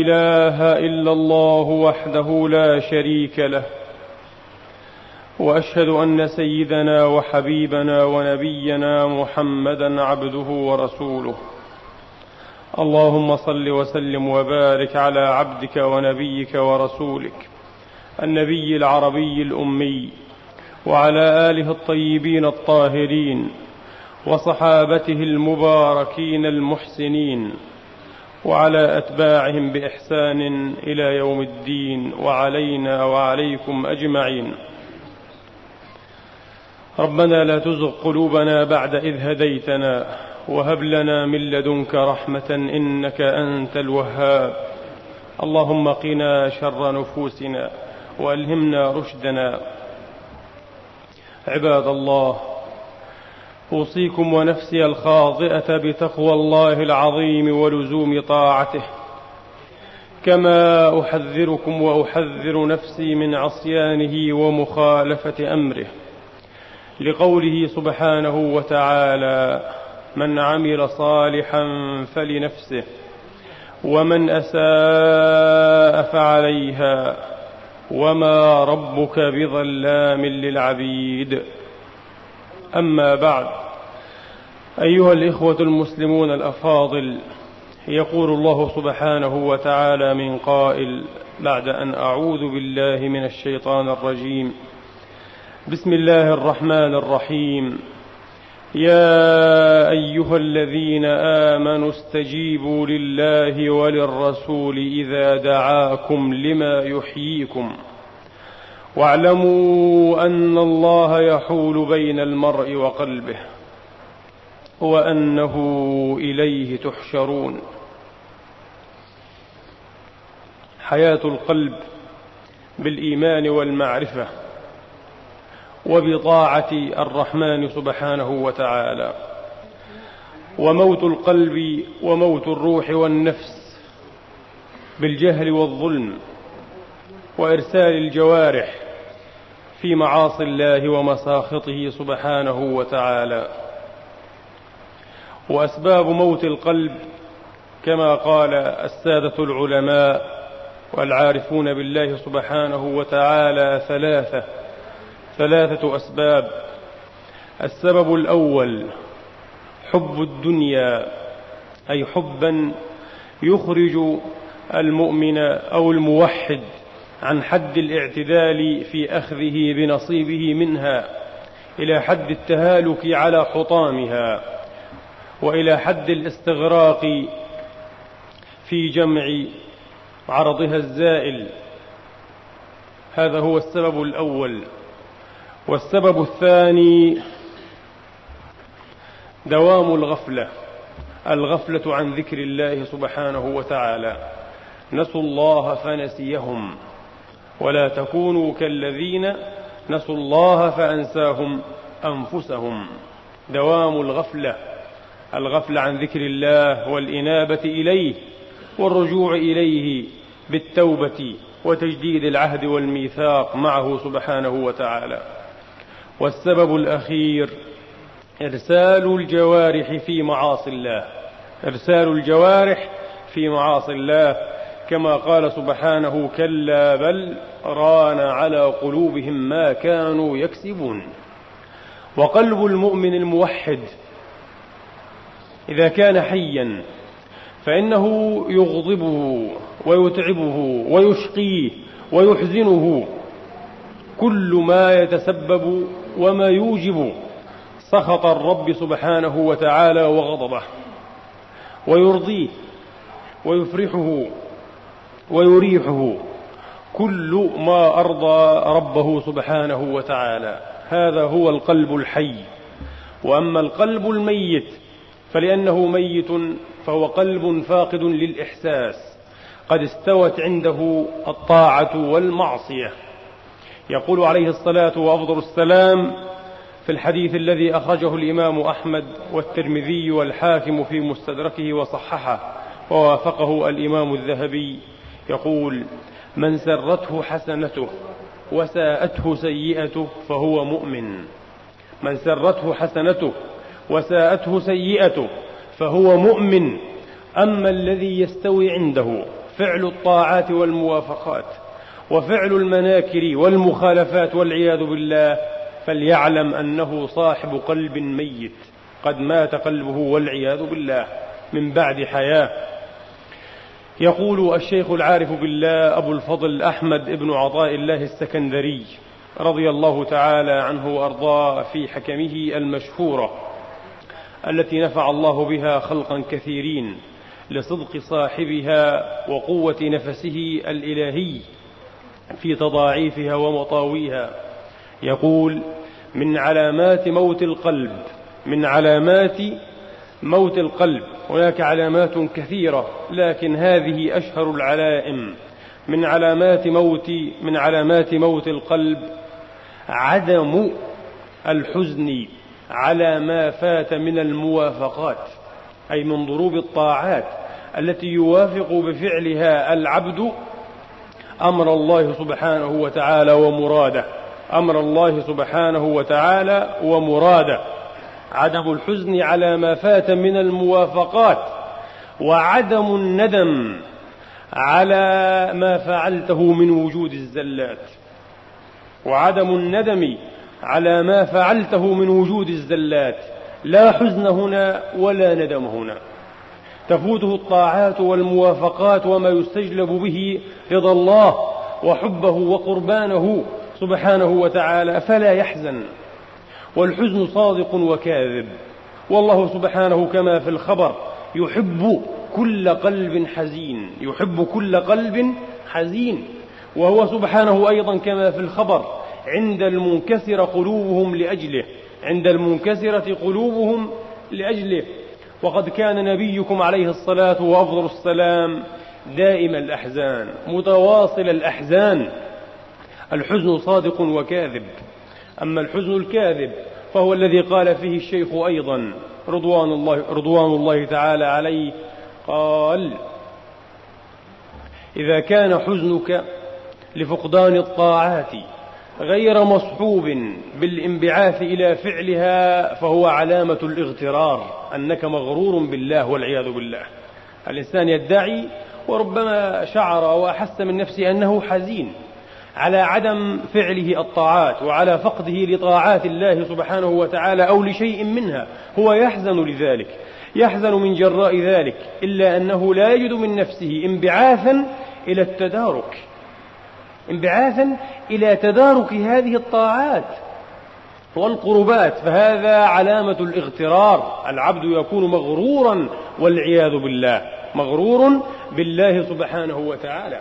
إله إلا الله وحده لا شريك له وأشهد أن سيدنا وحبيبنا ونبينا محمدا عبده ورسوله. اللهم صل وسلم وبارك على عبدك ونبيك ورسولك النبي العربي الأمي وعلى آله الطيبين الطاهرين وصحابته المباركين المحسنين. وعلى أتباعهم بإحسان إلى يوم الدين وعلينا وعليكم أجمعين. ربنا لا تزغ قلوبنا بعد إذ هديتنا وهب لنا من لدنك رحمة إنك أنت الوهاب. اللهم قنا شر نفوسنا وألهمنا رشدنا. عباد الله أوصيكم ونفسي الخاطئة بتقوى الله العظيم ولزوم طاعته. كما أحذركم وأحذر نفسي من عصيانه ومخالفة أمره. لقوله سبحانه وتعالى من عمل صالحا فلنفسه ومن أساء فعليها وما ربك بظلام للعبيد. أما بعد. أيها الإخوة المسلمون الأفاضل يقول الله سبحانه وتعالى من قائل بعد أن أعوذ بالله من الشيطان الرجيم. بسم الله الرحمن الرحيم. يا أيها الذين آمنوا استجيبوا لله وللرسول إذا دعاكم لما يحييكم. واعلموا أن الله يحول بين المرء وقلبه وأنه إليه تحشرون. حياة القلب بالإيمان والمعرفة وبطاعة الرحمن سبحانه وتعالى. وموت القلب وموت الروح والنفس بالجهل والظلم وإرسال الجوارح في معاصي الله ومساخطه سبحانه وتعالى. وأسباب موت القلب كما قال السادة العلماء والعارفون بالله سبحانه وتعالى ثلاثة ثلاثة أسباب. السبب الأول حب الدنيا أي حبا يخرج المؤمن أو الموحد عن حد الاعتدال في أخذه بنصيبه منها إلى حد التهالك على حطامها وإلى حد الاستغراق في جمع عرضها الزائل. هذا هو السبب الأول. والسبب الثاني دوام الغفلة الغفلة عن ذكر الله سبحانه وتعالى. نسوا الله فنسيهم. ولا تكونوا كالذين نسوا الله فأنساهم أنفسهم. دوام الغفلة الغفلة عن ذكر الله والإنابة إليه والرجوع إليه بالتوبة وتجديد العهد والميثاق معه سبحانه وتعالى. والسبب الأخير إرسال الجوارح في معاصي الله إرسال الجوارح في معاصي الله كما قال سبحانه كلا بل ران على قلوبهم ما كانوا يكسبون. وقلب المؤمن الموحد إذا كان حيا فإنه يغضبه ويتعبه ويشقيه ويحزنه كل ما يتسبب وما يوجب سخط الرب سبحانه وتعالى وغضبه ويرضيه ويفرحه ويريحه كل ما أرضى ربه سبحانه وتعالى. هذا هو القلب الحي. وأما القلب الميت فلأنه ميت فهو قلب فاقد للإحساس. قد استوت عنده الطاعة والمعصية. يقول عليه الصلاة وأفضل السلام في الحديث الذي أخرجه الإمام أحمد والترمذي والحاكم في مستدركه وصححه ووافقه الإمام الذهبي يقول من سرته حسنته وساءته سيئته فهو مؤمن. من سرته حسنته وساءته سيئته فهو مؤمن. أما الذي يستوي عنده فعل الطاعات والموافقات وفعل المناكر والمخالفات والعياذ بالله فليعلم أنه صاحب قلب ميت. قد مات قلبه والعياذ بالله من بعد حياة. يقول الشيخ العارف بالله أبو الفضل أحمد بن عطاء الله السكندري رضي الله تعالى عنه وأرضاه في حكمه المشهورة التي نفع الله بها خلقا كثيرين لصدق صاحبها وقوة نفسه الإلهي في تضاعيفها ومطاويها. يقول من علامات موت القلب من علامات موت القلب. هناك علامات كثيرة لكن هذه أشهر العلائم. من علامات موت من علامات موت القلب عدم الحزن على ما فات من الموافقات أي من ضروب الطاعات التي يوافق بفعلها العبد أمر الله سبحانه وتعالى ومراده. أمر الله سبحانه وتعالى ومراده. عدم الحزن على ما فات من الموافقات وعدم الندم على ما فعلته من وجود الزلات وعدم الندم على ما فعلته من وجود الزلات. لا حزن هنا ولا ندم هنا. تفوته الطاعات والموافقات وما يستجلب به رضا الله وحبه وقربانه سبحانه وتعالى فلا يحزن. والحزن صادق وكاذب. والله سبحانه كما في الخبر يحب كل قلب حزين يحب كل قلب حزين. وهو سبحانه أيضا كما في الخبر عند المنكسر قلوبهم لأجله عند المنكسرة قلوبهم لأجله. وقد كان نبيكم عليه الصلاة وأفضل السلام دائم الأحزان متواصل الأحزان. الحزن صادق وكاذب. أما الحزن الكاذب فهو الذي قال فيه الشيخ أيضا رضوان الله, رضوان الله تعالى عليه. قال إذا كان حزنك لفقدان الطاعات غير مصحوب بالانبعاث إلى فعلها فهو علامة الاغترار أنك مغرور بالله والعياذ بالله. الإنسان يدعي وربما شعر وأحس من نفسه أنه حزين على عدم فعله الطاعات وعلى فقده لطاعات الله سبحانه وتعالى أو لشيء منها هو يحزن لذلك يحزن من جراء ذلك إلا أنه لا يجد من نفسه انبعاثا إلى التدارك انبعاثا إلى تدارك هذه الطاعات والقربات فهذا علامة الاغترار العبد يكون مغرورا والعياذ بالله مغرور بالله سبحانه وتعالى.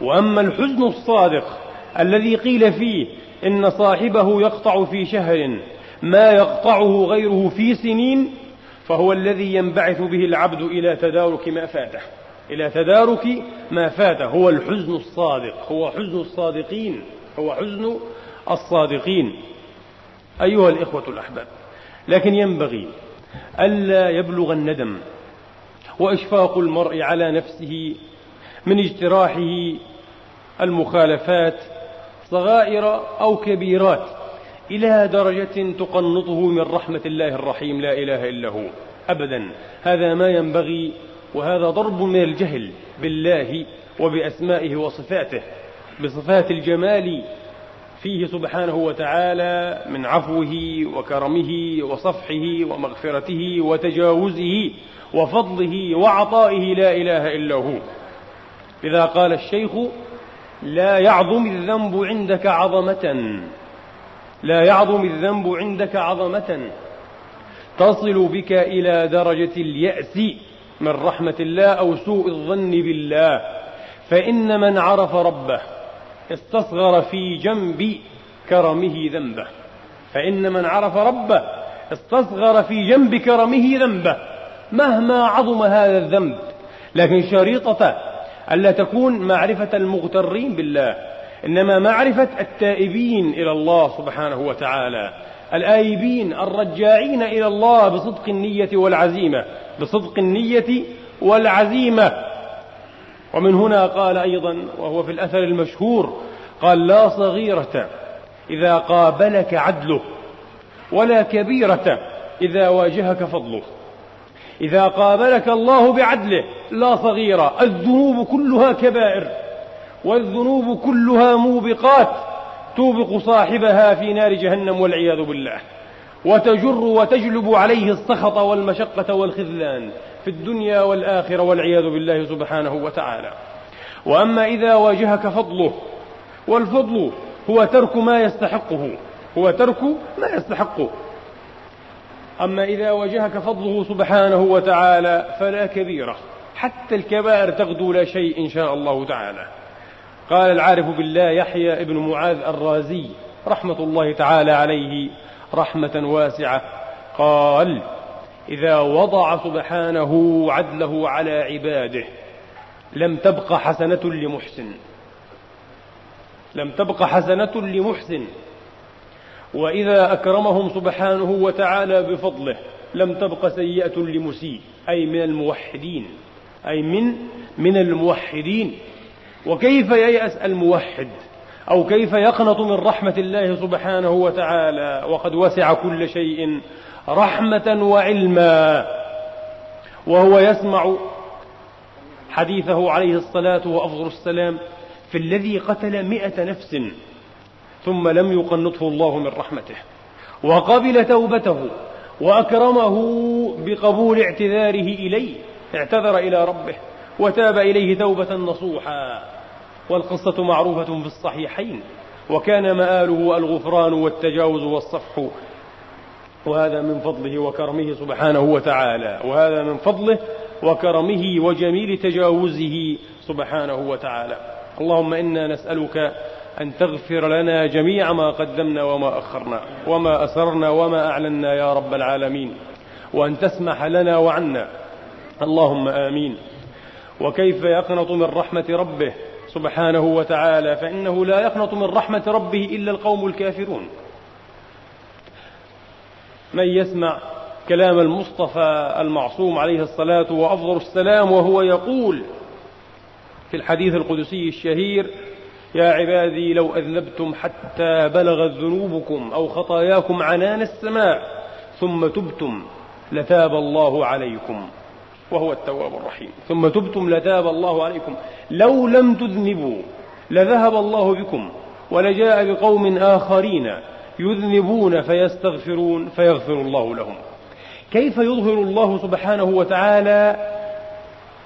وأما الحزن الصادق الذي قيل فيه إن صاحبه يقطع في شهر ما يقطعه غيره في سنين فهو الذي ينبعث به العبد إلى تدارك ما فاته. إلى تدارك ما فاته. هو الحزن الصادق. هو حزن الصادقين. هو حزن الصادقين. أيها الإخوة الأحباب لكن ينبغي ألا يبلغ الندم وإشفاق المرء على نفسه من اجتراحه المخالفات صغائر أو كبيرات إلى درجة تقنطه من رحمة الله الرحيم لا إله إلا هو. أبدا. هذا ما ينبغي وهذا ضرب من الجهل بالله وبأسمائه وصفاته بصفات الجمال فيه سبحانه وتعالى من عفوه وكرمه وصفحه ومغفرته وتجاوزه وفضله وعطائه لا إله إلا هو. إذا قال الشيخ لا يعظم الذنب عندك عظمة. لا يعظم الذنب عندك عظمة. تصل بك إلى درجة اليأس من رحمة الله أو سوء الظن بالله. فإن من عرف ربه استصغر في جنب كرمه ذنبه. فإن من عرف ربه استصغر في جنب كرمه ذنبه. مهما عظم هذا الذنب. لكن شريطة ألا تكون معرفة المغترين بالله إنما معرفة التائبين إلى الله سبحانه وتعالى الآيبين الرجاعين إلى الله بصدق النية والعزيمة بصدق النية والعزيمة. ومن هنا قال أيضا وهو في الأثر المشهور قال لا صغيرة إذا قابلك عدله ولا كبيرة إذا واجهك فضله. إذا قابلك الله بعدله لا صغيرة الذنوب كلها كبائر والذنوب كلها موبقات توبق صاحبها في نار جهنم والعياذ بالله. وتجر وتجلب عليه السخط والمشقة والخذلان في الدنيا والآخرة والعياذ بالله سبحانه وتعالى. وأما إذا واجهك فضله والفضل هو ترك ما يستحقه هو ترك ما يستحقه. أما إذا واجهك فضله سبحانه وتعالى فلا كبيرة حتى الكبائر تغدو لا شيء إن شاء الله تعالى. قال العارف بالله يحيى ابن معاذ الرازي رحمة الله تعالى عليه رحمة واسعة قال إذا وضع سبحانه عدله على عباده لم تبق حسنة لمحسن لم تبق حسنة لمحسن وإذا أكرمهم سبحانه وتعالى بفضله لم تبق سيئة لمسيء أي من الموحدين أي من من الموحدين. وكيف ييأس الموحد؟ أو كيف يقنط من رحمة الله سبحانه وتعالى؟ وقد وسع كل شيء رحمة وعلما. وهو يسمع حديثه عليه الصلاة وأفضل السلام في الذي قتل مئة نفس. ثم لم يقنطه الله من رحمته. وقبل توبته وأكرمه بقبول اعتذاره إليه اعتذر إلى ربه وتاب إليه توبة نصوحا. والقصة معروفة في الصحيحين وكان مآله الغفران والتجاوز والصفح. وهذا من فضله وكرمه سبحانه وتعالى. وهذا من فضله وكرمه وجميل تجاوزه سبحانه وتعالى. اللهم إنا نسألك أن تغفر لنا جميع ما قدمنا وما أخرنا وما أسررنا وما أعلنا يا رب العالمين وأن تسمح لنا وعنا. اللهم آمين. وكيف يقنط من رحمة ربه سبحانه وتعالى؟ فإنه لا يقنط من رحمة ربه إلا القوم الكافرون. من يسمع كلام المصطفى المعصوم عليه الصلاة وأفضل السلام وهو يقول في الحديث القدسي الشهير يا عبادي لو أذنبتم حتى بلغت ذنوبكم أو خطاياكم عنان السماء ثم تبتم لتاب الله عليكم وهو التواب الرحيم. ثم تبتم لتاب الله عليكم. لو لم تذنبوا لذهب الله بكم ولجاء بقوم آخرين يذنبون فيستغفرون فيغفر الله لهم. كيف يظهر الله سبحانه وتعالى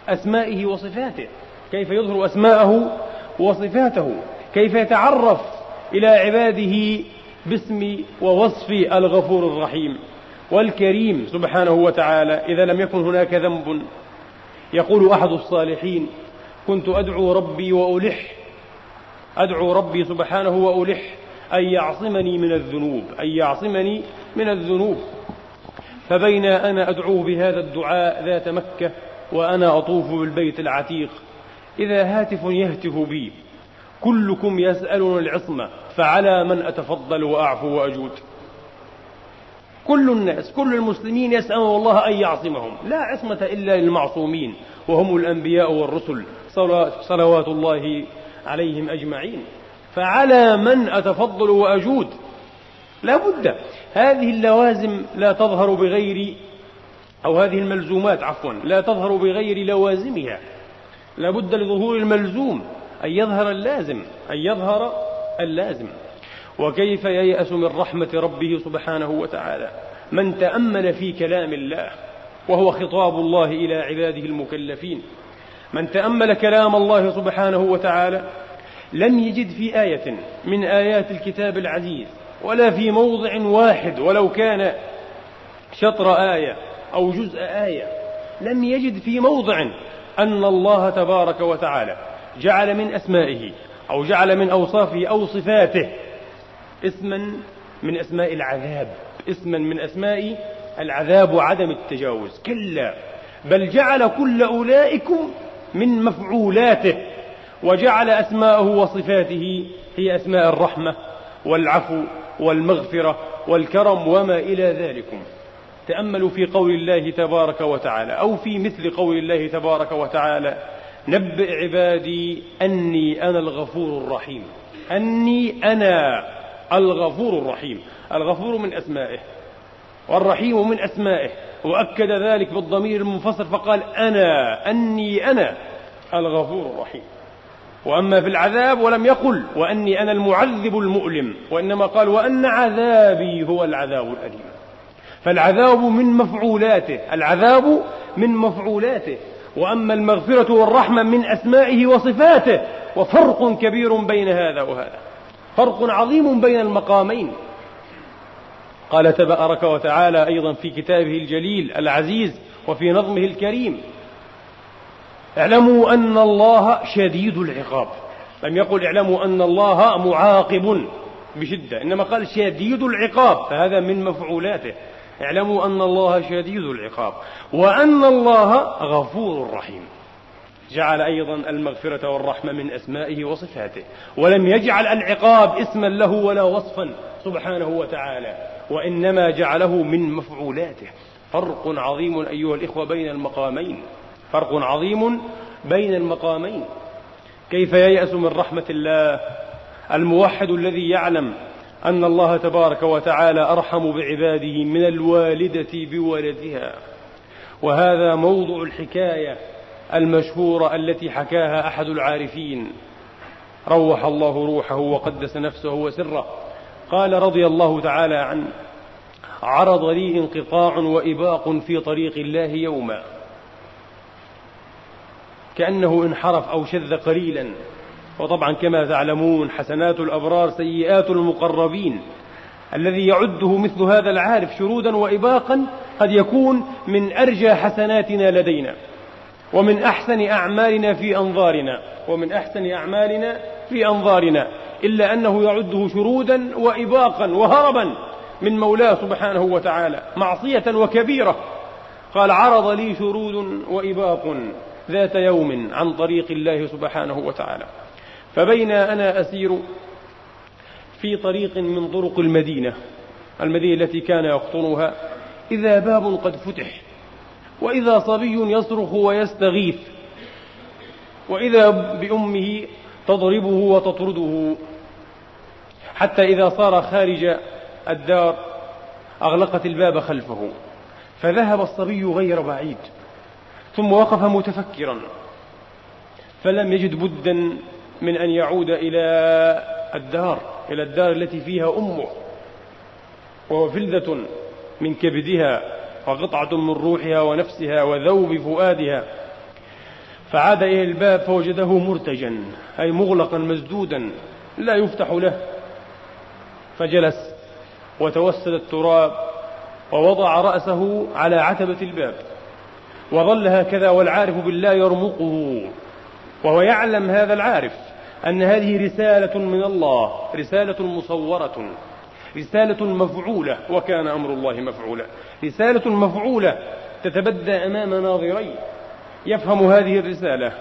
أسمائه وصفاته؟ كيف يظهر أسماءه وصفاته كيف يتعرف إلى عباده باسم ووصف الغفور الرحيم والكريم سبحانه وتعالى إذا لم يكن هناك ذنب. يقول أحد الصالحين كنت أدعو ربي وألح أدعو ربي سبحانه وألح أن يعصمني من الذنوب أن يعصمني من الذنوب. فبين أنا أدعو بهذا الدعاء ذات مكة وأنا أطوف بالبيت العتيق. إذا هاتف يهتف بي. كلكم يسألون العصمة فعلى من أتفضل وأعفو وأجود. كل الناس كل المسلمين يسألون الله أن يعصمهم. لا عصمة إلا للمعصومين وهم الأنبياء والرسل صلوات الله عليهم أجمعين. فعلى من أتفضل وأجود. لا بد. هذه اللوازم لا تظهر بغير أو هذه الملزومات عفوا لا تظهر بغير لوازمها. لا بد لظهور الملزوم أن يظهر اللازم أن يظهر اللازم. وكيف ييأس من رحمة ربه سبحانه وتعالى؟ من تأمل في كلام الله وهو خطاب الله إلى عباده المكلفين. من تأمل كلام الله سبحانه وتعالى لم يجد في آية من آيات الكتاب العزيز ولا في موضع واحد ولو كان شطر آية أو جزء آية لم يجد في موضع أن الله تبارك وتعالى جعل من أسمائه أو جعل من أوصافه أو صفاته اسما من أسماء العذاب اسما من أسماء العذاب وعدم التجاوز. كلا بل جعل كل أولئكم من مفعولاته وجعل أسماءه وصفاته هي أسماء الرحمة والعفو والمغفرة والكرم وما إلى ذلكم. تأملوا في قول الله تبارك وتعالى أو في مثل قول الله تبارك وتعالى نبئ عبادي أني أنا الغفور الرحيم. أني أنا الغفور الرحيم. الغفور من أسمائه والرحيم من أسمائه. وأكد ذلك بالضمير المنفصل فقال أنا أني أنا الغفور الرحيم. وأما في العذاب ولم يقل وأني أنا المعذب المؤلم وإنما قال وأن عذابي هو العذاب الأليم. فالعذاب من مفعولاته العذاب من مفعولاته. وأما المغفرة والرحمة من أسمائه وصفاته وفرق كبير بين هذا وهذا. فرق عظيم بين المقامين. قال تبارك وتعالى أيضا في كتابه الجليل العزيز وفي نظمه الكريم اعلموا أن الله شديد العقاب. لم يقل اعلموا أن الله معاقب بشدة إنما قال شديد العقاب فهذا من مفعولاته. اعلموا أن الله شديد العقاب وأن الله غفور رحيم. جعل أيضا المغفرة والرحمة من أسمائه وصفاته ولم يجعل العقاب اسما له ولا وصفا سبحانه وتعالى وإنما جعله من مفعولاته. فرق عظيم أيها الإخوة بين المقامين. فرق عظيم بين المقامين. كيف ييأس من رحمة الله؟ الموحد الذي يعلم أن الله تبارك وتعالى أرحم بعباده من الوالدة بولدها. وهذا موضع الحكاية المشهورة التي حكاها أحد العارفين. روح الله روحه وقدس نفسه وسره. قال رضي الله تعالى عنه عرض لي انقطاع وإباق في طريق الله يوما. كأنه انحرف أو شذ قليلا. وطبعا كما تعلمون حسنات الأبرار سيئات المقربين. الذي يعده مثل هذا العارف شرودا وإباقا قد يكون من أرجى حسناتنا لدينا ومن أحسن أعمالنا في أنظارنا ومن أحسن أعمالنا في أنظارنا إلا أنه يعده شرودا وإباقا وهربا من مولاه سبحانه وتعالى معصية وكبيرة. قال عرض لي شرود وإباق ذات يوم عن طريق الله سبحانه وتعالى. فبين أنا أسير في طريق من طرق المدينة المدينة التي كان يقطنها إذا باب قد فتح وإذا صبي يصرخ ويستغيث وإذا بأمه تضربه وتطرده. حتى إذا صار خارج الدار أغلقت الباب خلفه فذهب الصبي غير بعيد ثم وقف متفكرا فلم يجد بدا من أن يعود إلى الدار إلى الدار التي فيها أمه وهو فلذة من كبدها وقطعة من روحها ونفسها وذوب فؤادها. فعاد إلى الباب فوجده مرتجا أي مغلقا مسدودا لا يفتح له. فجلس وتوسد التراب ووضع رأسه على عتبة الباب وظل هكذا والعارف بالله يرمقه. وهو يعلم هذا العارف أن هذه رسالة من الله رسالة مصورة رسالة مفعولة وكان أمر الله مفعولا. رسالة مفعولة تتبدى أمام ناظري يفهم هذه الرسالة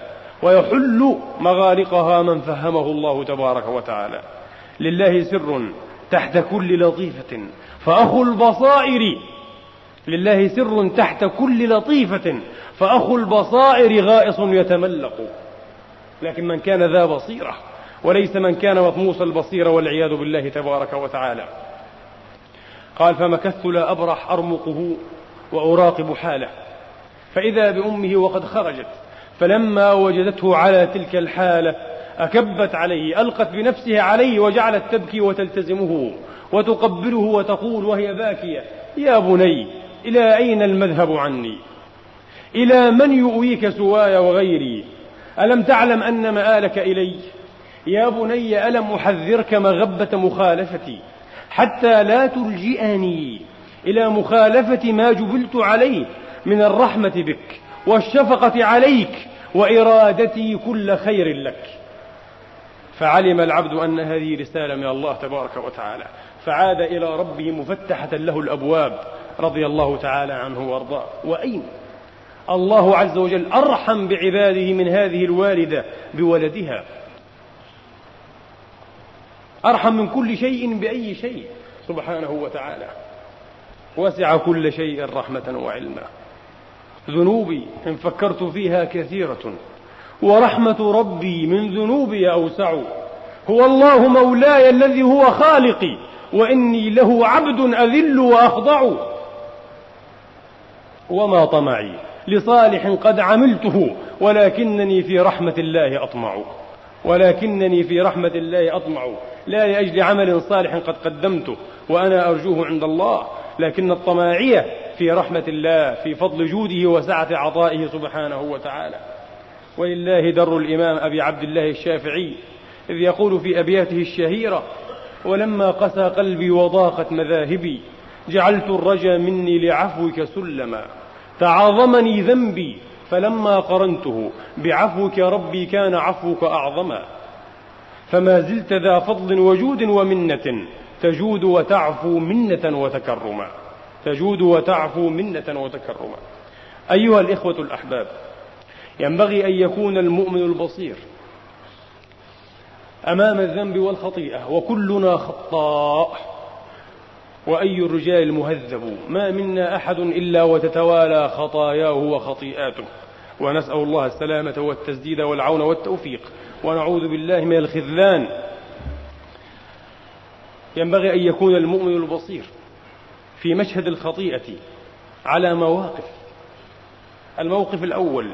ويحل مغالقها من فهمه الله تبارك وتعالى. لله سر تحت كل لطيفة فأخو البصائر لله سر تحت كل لطيفة فأخو البصائر غائص يتملق. لكن من كان ذا بصيرة وليس من كان مطموس البصيرة والعياذ بالله تبارك وتعالى. قال فمكثت لا أبرح أرمقه وأراقب حاله. فإذا بأمه وقد خرجت فلما وجدته على تلك الحالة أكبت عليه ألقت بنفسها عليه وجعلت تبكي وتلتزمه وتقبله وتقول وهي باكية يا بني إلى أين المذهب عني؟ إلى من يؤويك سواي وغيري؟ ألم تعلم أن مآلك إلي؟ يا بني ألم أحذرك مغبة مخالفتي؟ حتى لا تلجئني إلى مخالفة ما جبلت عليه من الرحمة بك والشفقة عليك وإرادتي كل خير لك. فعلم العبد أن هذه رسالة من الله تبارك وتعالى. فعاد إلى ربه مفتحة له الأبواب رضي الله تعالى عنه وأرضاه. وأين؟ الله عز وجل أرحم بعباده من هذه الوالدة بولدها. أرحم من كل شيء بأي شيء سبحانه وتعالى. وسع كل شيء رحمة وعلما. ذنوبي إن فكرت فيها كثيرة. ورحمة ربي من ذنوبي أوسع. هو الله مولاي الذي هو خالقي. وإني له عبد أذل وأخضع. وما طمعي. لصالح قد عملته ولكنني في رحمة الله أطمع. ولكنني في رحمة الله أطمع. لا لأجل عمل صالح قد قدمته وأنا أرجوه عند الله. لكن الطماعية في رحمة الله في فضل جوده وسعة عطائه سبحانه وتعالى. ولله در الإمام أبي عبد الله الشافعي إذ يقول في أبياته الشهيرة ولما قسى قلبي وضاقت مذاهبي جعلت الرجا مني لعفوك سلما. تعاظمني ذنبي فلما قرنته بعفوك ربي كان عفوك أعظما. فما زلت ذا فضل وجود ومنة تجود وتعفو منة وتكرما. تجود وتعفو منة وتكرما. أيها الإخوة الأحباب ينبغي أن يكون المؤمن البصير أمام الذنب والخطيئة وكلنا خطاء. وأي الرجال المهذب ما منا أحد إلا وتتوالى خطاياه وخطيئاته. ونسأل الله السلامة والتسديد والعون والتوفيق. ونعوذ بالله من الخذلان. ينبغي أن يكون المؤمن البصير في مشهد الخطيئة على مواقف. الموقف الأول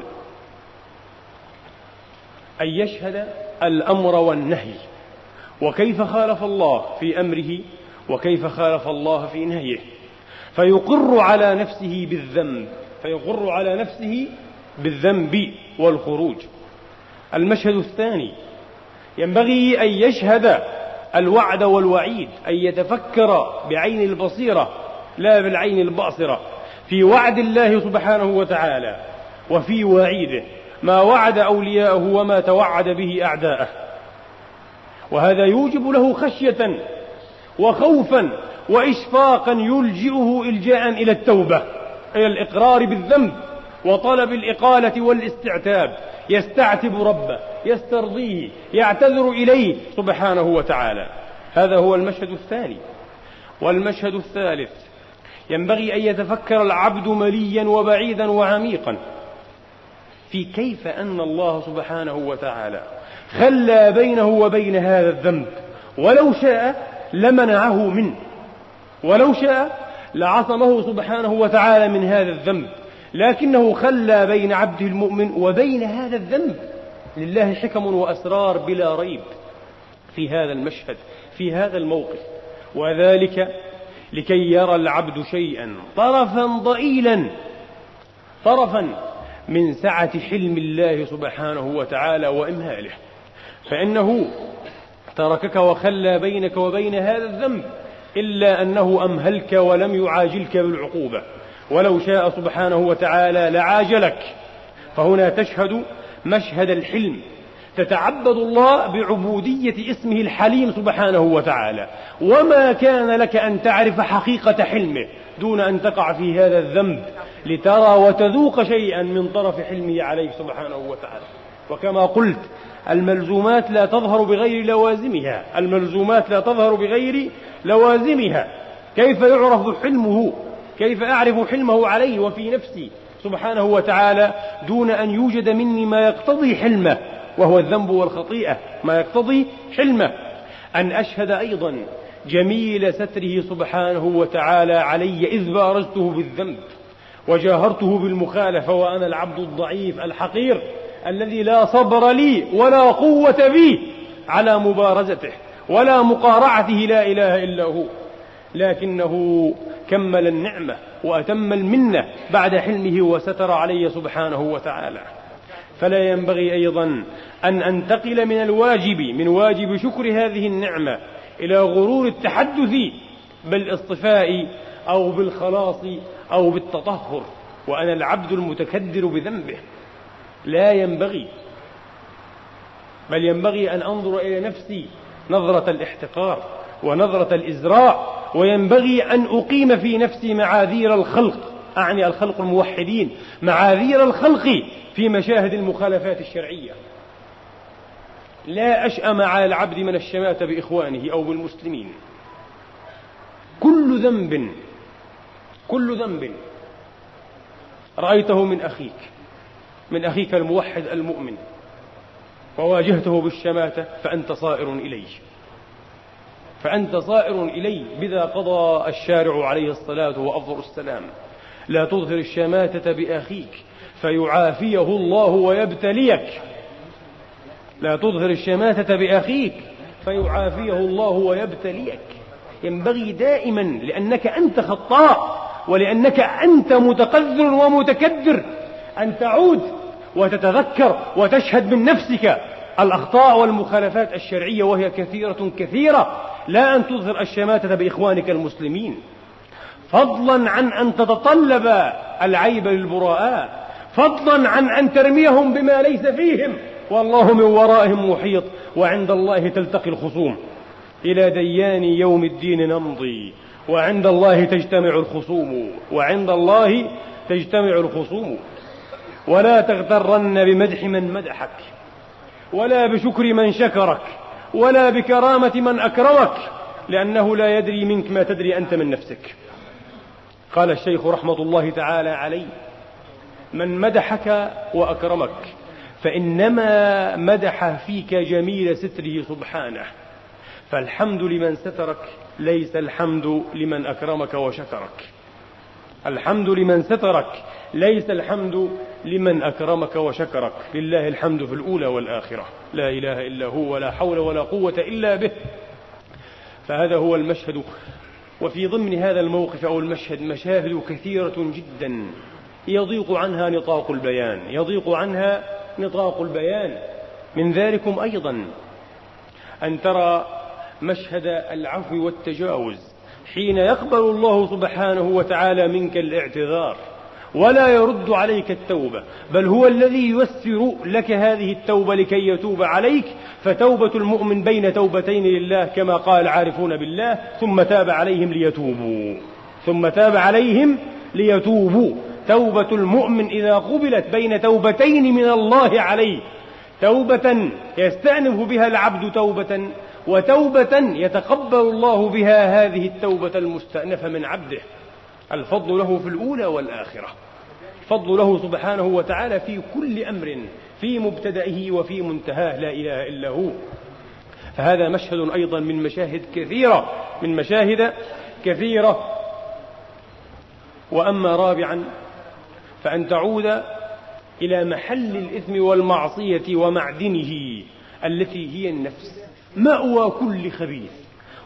أن يشهد الأمر والنهي. وكيف خالف الله في أمره وكيف خالف الله في نهيه. فيقر على نفسه بالذنب. فيقر على نفسه بالذنب والخروج. المشهد الثاني. ينبغي أن يشهد الوعد والوعيد أن يتفكر بعين البصيرة لا بالعين الباصرة. في وعد الله سبحانه وتعالى وفي وعيده. ما وعد أولياءه وما توعد به أعداءه. وهذا يوجب له خشية وخوفا وإشفاقا يلجئه إلجاء إلى التوبة إلى الإقرار بالذنب وطلب الإقالة والاستعتاب. يستعتب ربه يسترضيه يعتذر إليه سبحانه وتعالى. هذا هو المشهد الثاني. والمشهد الثالث ينبغي أن يتفكر العبد مليا وبعيدا وعميقا في كيف أن الله سبحانه وتعالى خلى بينه وبين هذا الذنب. ولو شاء لمنعه منه. ولو شاء لعصمه سبحانه وتعالى من هذا الذنب. لكنه خلى بين عبده المؤمن وبين هذا الذنب. لله حكم وأسرار بلا ريب في هذا المشهد في هذا الموقف. وذلك لكي يرى العبد شيئا طرفا ضئيلا طرفا من سعة حلم الله سبحانه وتعالى وإمهاله. فإنه تركك وخلى بينك وبين هذا الذنب إلا أنه أمهلك ولم يعاجلك بالعقوبة. ولو شاء سبحانه وتعالى لعاجلك. فهنا تشهد مشهد الحلم. تتعبد الله بعبودية اسمه الحليم سبحانه وتعالى. وما كان لك أن تعرف حقيقة حلمه دون أن تقع في هذا الذنب لترى وتذوق شيئا من طرف حلمه عليك سبحانه وتعالى. وكما قلت الملزومات لا تظهر بغير لوازمها. الملزومات لا تظهر بغير لوازمها. كيف يعرف حلمه؟ كيف أعرف حلمه علي وفي نفسي؟ سبحانه وتعالى دون أن يوجد مني ما يقتضي حلمه وهو الذنب والخطيئة. ما يقتضي حلمه. أن أشهد أيضا جميل ستره سبحانه وتعالى علي إذ بارزته بالذنب وجاهرته بالمخالفة وأنا العبد الضعيف الحقير. الذي لا صبر لي ولا قوة بي على مبارزته ولا مقارعته لا إله إلا هو. لكنه كمل النعمة وأتم المنة بعد حلمه وستر علي سبحانه وتعالى. فلا ينبغي أيضا أن أنتقل من الواجب من واجب شكر هذه النعمة إلى غرور التحدث بالإصطفاء أو بالخلاص أو بالتطهر. وأنا العبد المتكدر بذنبه. لا ينبغي بل ينبغي أن أنظر إلى نفسي نظرة الاحتقار ونظرة الإزراء وينبغي أن أقيم في نفسي معاذير الخلق أعني الخلق الموحدين معاذير الخلق في مشاهد المخالفات الشرعية. لا أشأم على العبد من الشماتة بإخوانه أو بالمسلمين. كل ذنب كل ذنب رأيته من أخيك. من أخيك الموحد المؤمن. وواجهته بالشماتة فأنت صائر إليه. فأنت صائر إليه. بذا قضى الشارع عليه الصلاة وأفضل السلام. لا تظهر الشماتة بأخيك فيعافيه الله ويبتليك. لا تظهر الشماتة بأخيك فيعافيه الله ويبتليك. ينبغي دائما لأنك أنت خطاء ولأنك أنت متقذر ومتكدر أن تعود وتتذكر وتشهد من نفسك الأخطاء والمخالفات الشرعية وهي كثيرة كثيرة. لا أن تظهر الشماتة بإخوانك المسلمين. فضلا عن أن تتطلب العيب للبراء فضلا عن أن ترميهم بما ليس فيهم. والله من ورائهم محيط وعند الله تلتقي الخصوم. إلى ديان يوم الدين نمضي وعند الله تجتمع الخصوم. وعند الله تجتمع الخصوم. ولا تغترن بمدح من مدحك ولا بشكر من شكرك ولا بكرامة من أكرمك لأنه لا يدري منك ما تدري أنت من نفسك. قال الشيخ رحمة الله تعالى عليه من مدحك وأكرمك فإنما مدح فيك جميل ستره سبحانه فالحمد لمن سترك ليس الحمد لمن أكرمك وشكرك. الحمد لمن سترك ليس الحمد لمن أكرمك وشكرك. لله الحمد في الأولى والآخرة. لا إله إلا هو ولا حول ولا قوة إلا به. فهذا هو المشهد. وفي ضمن هذا الموقف أو المشهد مشاهد كثيرة جدا يضيق عنها نطاق البيان. يضيق عنها نطاق البيان. من ذلكم أيضا أن ترى مشهد العفو والتجاوز. حين يقبل الله سبحانه وتعالى منك الاعتذار. ولا يرد عليك التوبة بل هو الذي ييسر لك هذه التوبة لكي يتوب عليك فتوبة المؤمن بين توبتين لله كما قال العارفون بالله ثم تاب عليهم ليتوبوا. ثم تاب عليهم ليتوبوا. توبة المؤمن إذا قبلت بين توبتين من الله عليه توبة يستأنف بها العبد توبة وتوبة يتقبل الله بها هذه التوبة المستأنفة من عبده. الفضل له في الأولى والآخرة. الفضل له سبحانه وتعالى في كل أمر في مبتدئه وفي منتهاه لا إله إلا هو. فهذا مشهد أيضا من مشاهد كثيرة من مشاهد كثيرة. وأما رابعا فأن تعود إلى محل الإثم والمعصية ومعدنه التي هي النفس. مأوى كل خبيث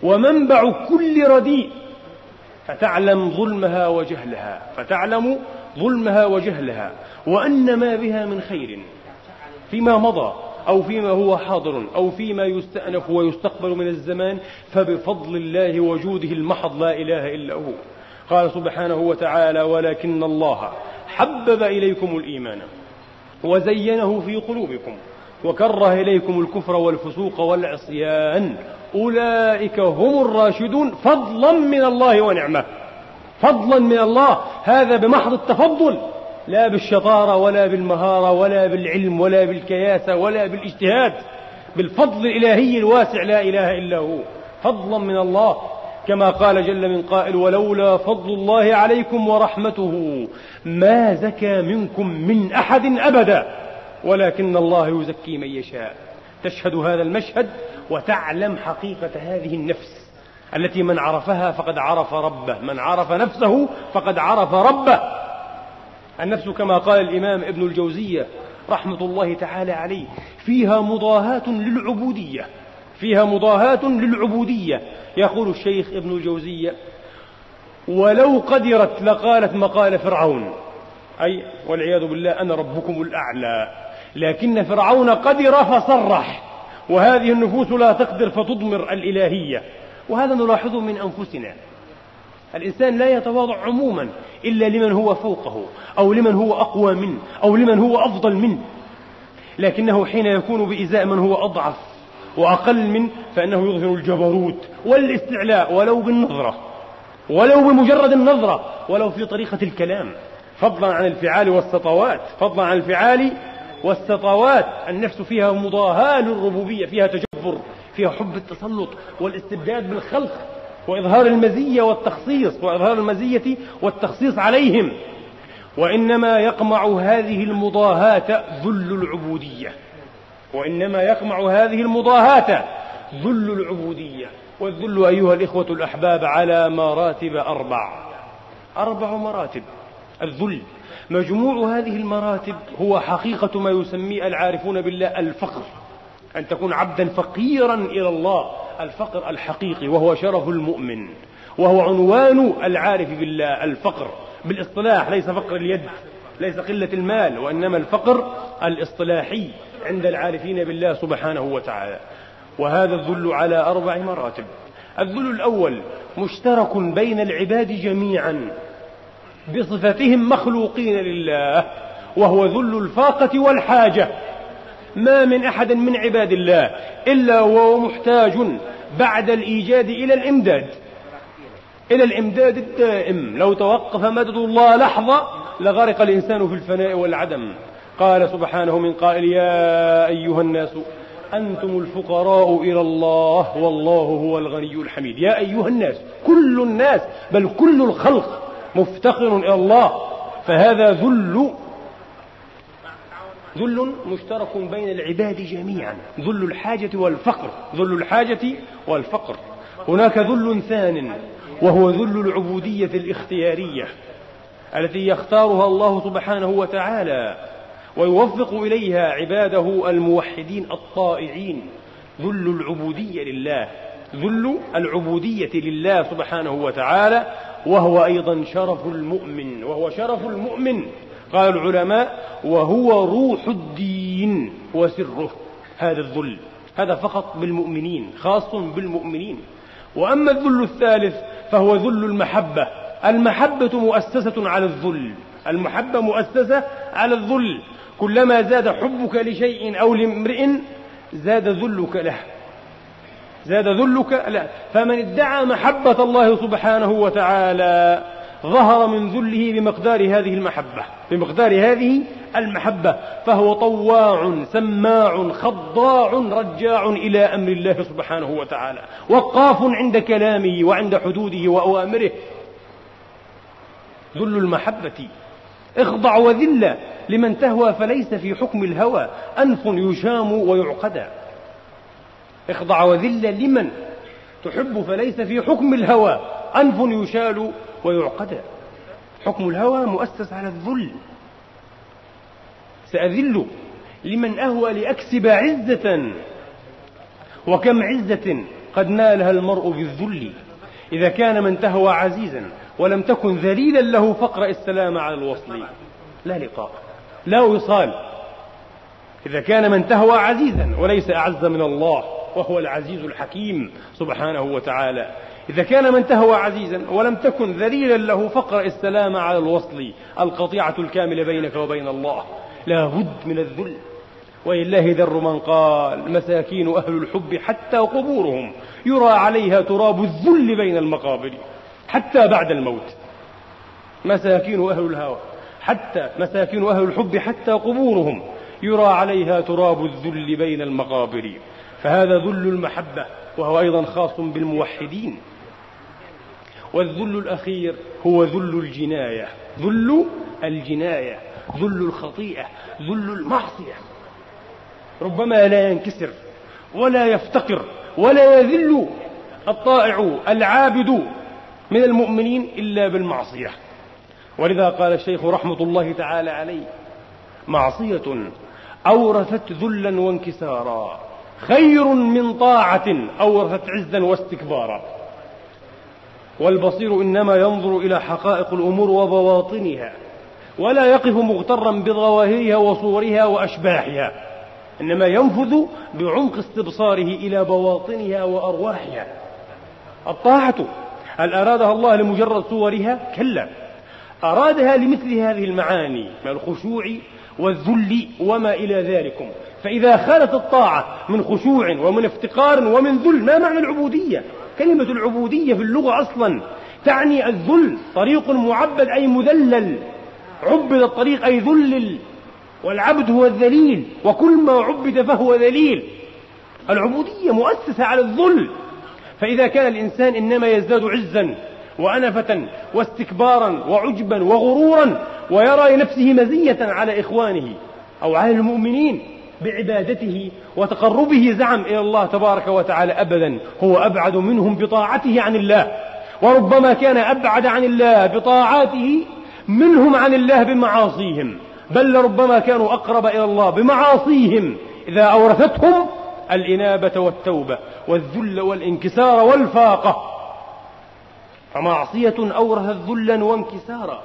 ومنبع كل رديء. فتعلم ظلمها وجهلها فتعلم ظلمها وجهلها وأن ما بها من خير فيما مضى أو فيما هو حاضر أو فيما يستأنف ويستقبل من الزمان فبفضل الله وجوده المحض لا إله إلا هو. قال سبحانه وتعالى ولكن الله حبب إليكم الإيمان وزينه في قلوبكم وكره إليكم الكفر والفسوق والعصيان. أولئك هم الراشدون فضلا من الله ونعمة. فضلا من الله. هذا بمحض التفضل. لا بالشطارة ولا بالمهارة ولا بالعلم ولا بالكياسة ولا بالاجتهاد. بالفضل الإلهي الواسع لا إله إلا هو. فضلا من الله. كما قال جل من قائل ولولا فضل الله عليكم ورحمته ما زكى منكم من أحد أبدا. ولكن الله يزكي من يشاء. تشهد هذا المشهد وتعلم حقيقة هذه النفس التي من عرفها فقد عرف ربه من عرف نفسه فقد عرف ربه. النفس كما قال الإمام ابن الجوزية رحمة الله تعالى عليه فيها مضاهاة للعبودية فيها مضاهاة للعبودية. يقول الشيخ ابن الجوزية ولو قدرت لقالت مقال فرعون. أي والعياذ بالله أنا ربكم الأعلى. لكن فرعون قدر فصرح. وهذه النفوس لا تقدر فتضمر الإلهية. وهذا نلاحظه من أنفسنا. الإنسان لا يتواضع عموما إلا لمن هو فوقه أو لمن هو أقوى منه أو لمن هو أفضل منه. لكنه حين يكون بإزاء من هو أضعف وأقل منه فإنه يظهر الجبروت والاستعلاء ولو بالنظرة. ولو بمجرد النظرة ولو في طريقة الكلام. فضلا عن الفعال والسطوات فضلا عن الفعال والسطوات النفس فيها مضاهاة للربوبية فيها تجبر فيها حب التسلط والاستبداد بالخلق وإظهار المزية والتخصيص وإظهار المزية والتخصيص عليهم. وإنما يقمع هذه المضاهاة ذل العبودية. وإنما يقمع هذه المضاهاة ذل العبودية. والذل أيها الإخوة الأحباب على مراتب أربع أربع مراتب. الذل. مجموع هذه المراتب هو حقيقة ما يسميه العارفون بالله الفقر. أن تكون عبدا فقيرا إلى الله الفقر الحقيقي وهو شرف المؤمن وهو عنوان العارف بالله الفقر. بالإصطلاح ليس فقر اليد ليس قلة المال وإنما الفقر الإصطلاحي عند العارفين بالله سبحانه وتعالى. وهذا الذل على أربع مراتب. الذل الأول مشترك بين العباد جميعا. بصفتهم مخلوقين لله وهو ذل الفاقة والحاجة. ما من أحد من عباد الله إلا وهو محتاج بعد الإيجاد إلى الإمداد. إلى الإمداد الدائم. لو توقف مدد الله لحظة لغرق الإنسان في الفناء والعدم. قال سبحانه من قائل يا أيها الناس أنتم الفقراء إلى الله والله هو الغني الحميد. يا أيها الناس كل الناس بل كل الخلق مفتقر إلى الله فهذا ذل ذل مشترك بين العباد جميعا ذل الحاجة والفقر ذل الحاجة والفقر. هناك ذل ثان وهو ذل العبودية الاختيارية التي يختارها الله سبحانه وتعالى ويوفق إليها عباده الموحدين الطائعين. ذل العبودية لله ذل العبودية لله سبحانه وتعالى وهو أيضا شرف المؤمن وهو شرف المؤمن. قال العلماء وهو روح الدين وسره. هذا الذل هذا فقط بالمؤمنين خاص بالمؤمنين. وأما الذل الثالث فهو ذل المحبة. المحبة مؤسسة على الذل. المحبة مؤسسة على الذل. كلما زاد حبك لشيء أو لامرئ زاد ذلك له. زاد ذلك لا. فمن ادعى محبة الله سبحانه وتعالى ظهر من ذله بمقدار هذه المحبة بمقدار هذه المحبة فهو طواع سماع خضاع رجاع إلى أمر الله سبحانه وتعالى وقاف عند كلامه وعند حدوده وأوامره. ذل المحبة اخضع وذل لمن تهوى فليس في حكم الهوى أنف يشام ويعقدى. اخضع وذل لمن تحب فليس في حكم الهوى. أنف يشال ويعقدى. حكم الهوى مؤسس على الذل. سأذل لمن أهوى لأكسب عزة. وكم عزة قد نالها المرء بالذل. إذا كان من تهوى عزيزا ولم تكن ذليلا له فاقرأ السلام على الوصل. لا لقاء لا وصال. إذا كان من تهوى عزيزا وليس أعز من الله. وهو العزيز الحكيم سبحانه وتعالى. إذا كان من تهوى عزيزا ولم تكن ذليلا له فاقرأ السلام على الوصل القطيعة الكاملة بينك وبين الله. لا بد من الذل. ولله در من قال مساكين أهل الحب حتى قبورهم. يرى عليها تراب الذل بين المقابر حتى بعد الموت. مساكين أهل الهوى حتى مساكين أهل الحب حتى قبورهم. يرى عليها تراب الذل بين المقابر. فهذا ذل المحبة وهو أيضا خاص بالموحدين. والذل الأخير هو ذل الجناية. ذل الجناية ذل الخطيئة ذل المعصية. ربما لا ينكسر ولا يفتقر ولا يذل الطائع العابد من المؤمنين إلا بالمعصية. ولذا قال الشيخ رحمة الله تعالى عليه معصية أورثت ذلا وانكسارا. خير من طاعة أورثت عزا واستكبارا. والبصير إنما ينظر إلى حقائق الأمور وبواطنها ولا يقف مغترا بظواهرها وصورها وأشباحها إنما ينفذ بعمق استبصاره إلى بواطنها وأرواحها. الطاعة هل أرادها الله لمجرد صورها؟ كلا. أرادها لمثل هذه المعاني الخشوع والذل وما إلى ذلكم. فإذا خالت الطاعة من خشوع ومن افتقار ومن ذل ما معنى العبودية؟ كلمة العبودية في اللغة أصلا تعني الذل طريق معبد أي مذلل. عبد الطريق أي ذلل والعبد هو الذليل وكل ما عبد فهو ذليل. العبودية مؤسسة على الذل. فإذا كان الإنسان إنما يزداد عزا وأنفة واستكبارا وعجبا وغرورا ويرى لنفسه مزية على إخوانه أو على المؤمنين بعبادته وتقربه زعم إلى الله تبارك وتعالى أبدا. هو أبعد منهم بطاعته عن الله. وربما كان أبعد عن الله بطاعاته منهم عن الله بمعاصيهم. بل لربما كانوا أقرب إلى الله بمعاصيهم. إذا أورثتهم الإنابة والتوبة والذل والانكسار والفاقة. فمعصية أورثت ذلا وانكسارا.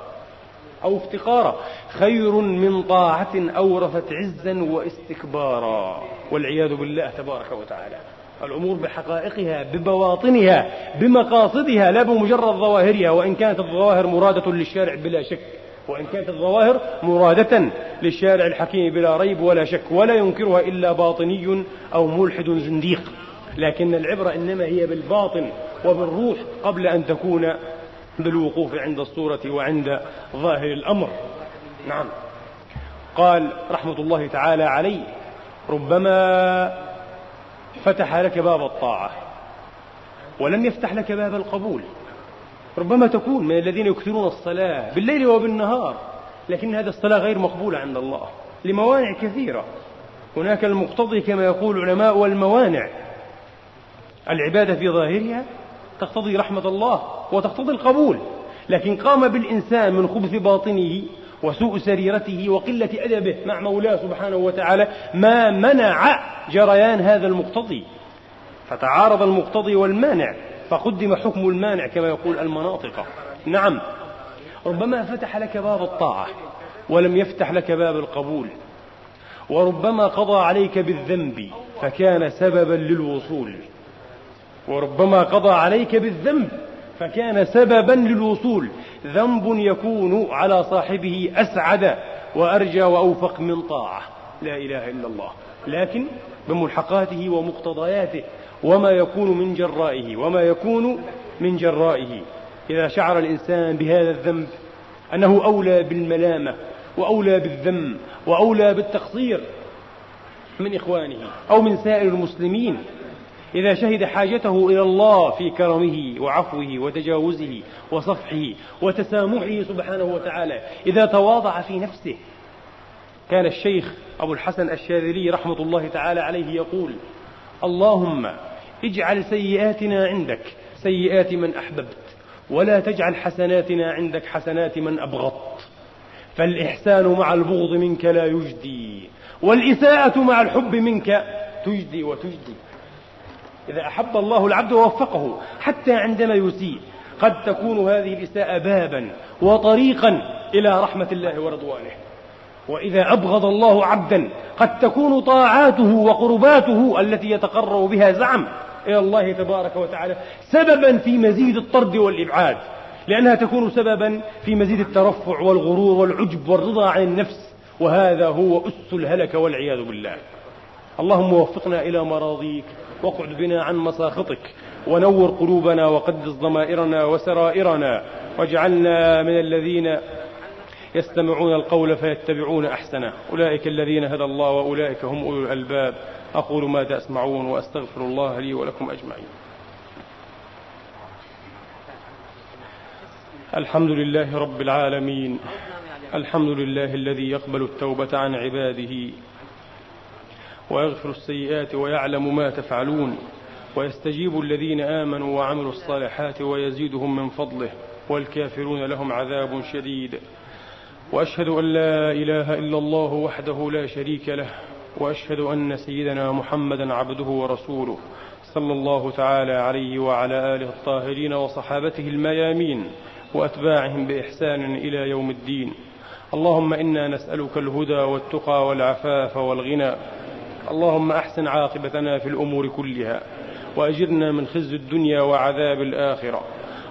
أو افتقارا خير من طاعة أورثت عزا واستكبارا. والعياذ بالله تبارك وتعالى. الأمور بحقائقها ببواطنها بمقاصدها لا بمجرد ظواهرها. وإن كانت الظواهر مرادة للشارع بلا شك. وإن كانت الظواهر مرادة للشارع الحكيم بلا ريب ولا شك. ولا ينكرها إلا باطني أو ملحد زنديق. لكن العبرة إنما هي بالباطن وبالروح قبل أن تكون بالوقوف عند الصورة وعند ظاهر الأمر. نعم. قال رحمة الله تعالى عليه ربما فتح لك باب الطاعة ولم يفتح لك باب القبول. ربما تكون من الذين يكثرون الصلاة بالليل وبالنهار لكن هذه الصلاة غير مقبولة عند الله لموانع كثيرة. هناك المقتضي كما يقول العلماء والموانع. العبادة في ظاهرها تقتضي رحمة الله وتقتضي القبول لكن قام بالإنسان من خبث باطنه وسوء سريرته وقلة أدبه مع مولاه سبحانه وتعالى ما منع جريان هذا المقتضي. فتعارض المقتضي والمانع فقدم حكم المانع كما يقول المناطق. نعم ربما فتح لك باب الطاعة ولم يفتح لك باب القبول وربما قضى عليك بالذنب فكان سببا للوصول. وربما قضى عليك بالذنب فكان سببا للوصول. ذنب يكون على صاحبه أسعد وأرجى وأوفق من طاعة. لا إله إلا الله. لكن بملحقاته ومقتضياته وما يكون من جرائه وما يكون من جرائه. إذا شعر الإنسان بهذا الذنب أنه أولى بالملامة وأولى بالذم وأولى بالتقصير من إخوانه أو من سائر المسلمين إذا شهد حاجته إلى الله في كرمه وعفوه وتجاوزه وصفحه وتسامحه سبحانه وتعالى. إذا تواضع في نفسه كان الشيخ أبو الحسن الشاذلي رحمة الله تعالى عليه يقول اللهم اجعل سيئاتنا عندك سيئات من أحببت ولا تجعل حسناتنا عندك حسنات من أبغضت. فالإحسان مع البغض منك لا يجدي والإساءة مع الحب منك تجدي وتجدي. إذا أحب الله العبد ووفقه حتى عندما يسيء. قد تكون هذه الإساءة بابا وطريقا إلى رحمة الله ورضوانه. وإذا أبغض الله عبدا قد تكون طاعاته وقرباته التي يتقرب بها زعم إلى الله تبارك وتعالى سببا في مزيد الطرد والإبعاد. لأنها تكون سببا في مزيد الترفع والغرور والعجب والرضا عن النفس. وهذا هو أس الهلك والعياذ بالله. اللهم وفقنا إلى مراضيك. واقعد بنا عن مساخطك. ونور قلوبنا وقدس ضمائرنا وسرائرنا. واجعلنا من الذين يستمعون القول فيتبعون أحسنه. أولئك الذين هدى الله وأولئك هم أولو الألباب. أقول ما تسمعون وأستغفر الله لي ولكم أجمعين. الحمد لله رب العالمين. الحمد لله الذي يقبل التوبة عن عباده. ويغفر السيئات ويعلم ما تفعلون ويستجيب الذين آمنوا وعملوا الصالحات ويزيدهم من فضله والكافرون لهم عذاب شديد وأشهد أن لا إله إلا الله وحده لا شريك له وأشهد أن سيدنا محمدا عبده ورسوله صلى الله تعالى عليه وعلى آله الطاهرين وصحابته الميامين وأتباعهم بإحسان إلى يوم الدين اللهم إنا نسألك الهدى والتقى والعفاف والغنى اللهم أحسن عاقبتنا في الأمور كلها وأجرنا من خزي الدنيا وعذاب الآخرة.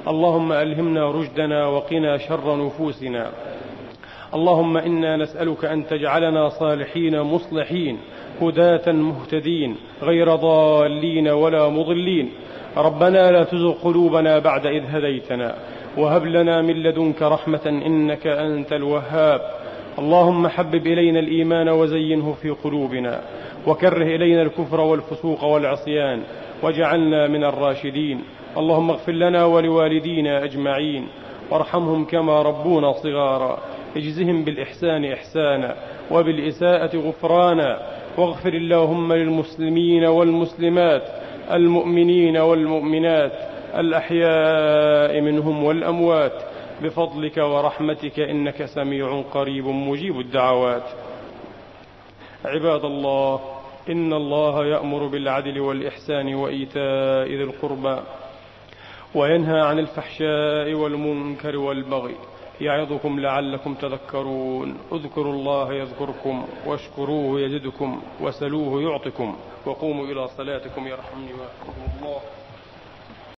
اللهم ألهمنا رشدنا وقنا شر نفوسنا. اللهم إنا نسألك أن تجعلنا صالحين مصلحين هداة مهتدين غير ضالين ولا مضلين. ربنا لا تزغ قلوبنا بعد إذ هديتنا. وهب لنا من لدنك رحمة إنك أنت الوهاب. اللهم حبب إلينا الإيمان وزينه في قلوبنا. وكره إلينا الكفر والفسوق والعصيان واجعلنا من الراشدين. اللهم اغفر لنا ولوالدينا أجمعين. وارحمهم كما ربونا صغارا. اجزهم بالإحسان إحسانا وبالإساءة غفرانا. واغفر اللهم للمسلمين والمسلمات المؤمنين والمؤمنات الأحياء منهم والأموات. بفضلك ورحمتك إنك سميع قريب مجيب الدعوات. عباد الله إن الله يأمر بالعدل والإحسان وإيتاء ذي القربى وينهى عن الفحشاء والمنكر والبغي يعظكم لعلكم تذكرون اذكروا الله يذكركم واشكروه يزدكم وسلوه يعطكم وقوموا إلى صلاتكم يرحمني ويرحمكم الله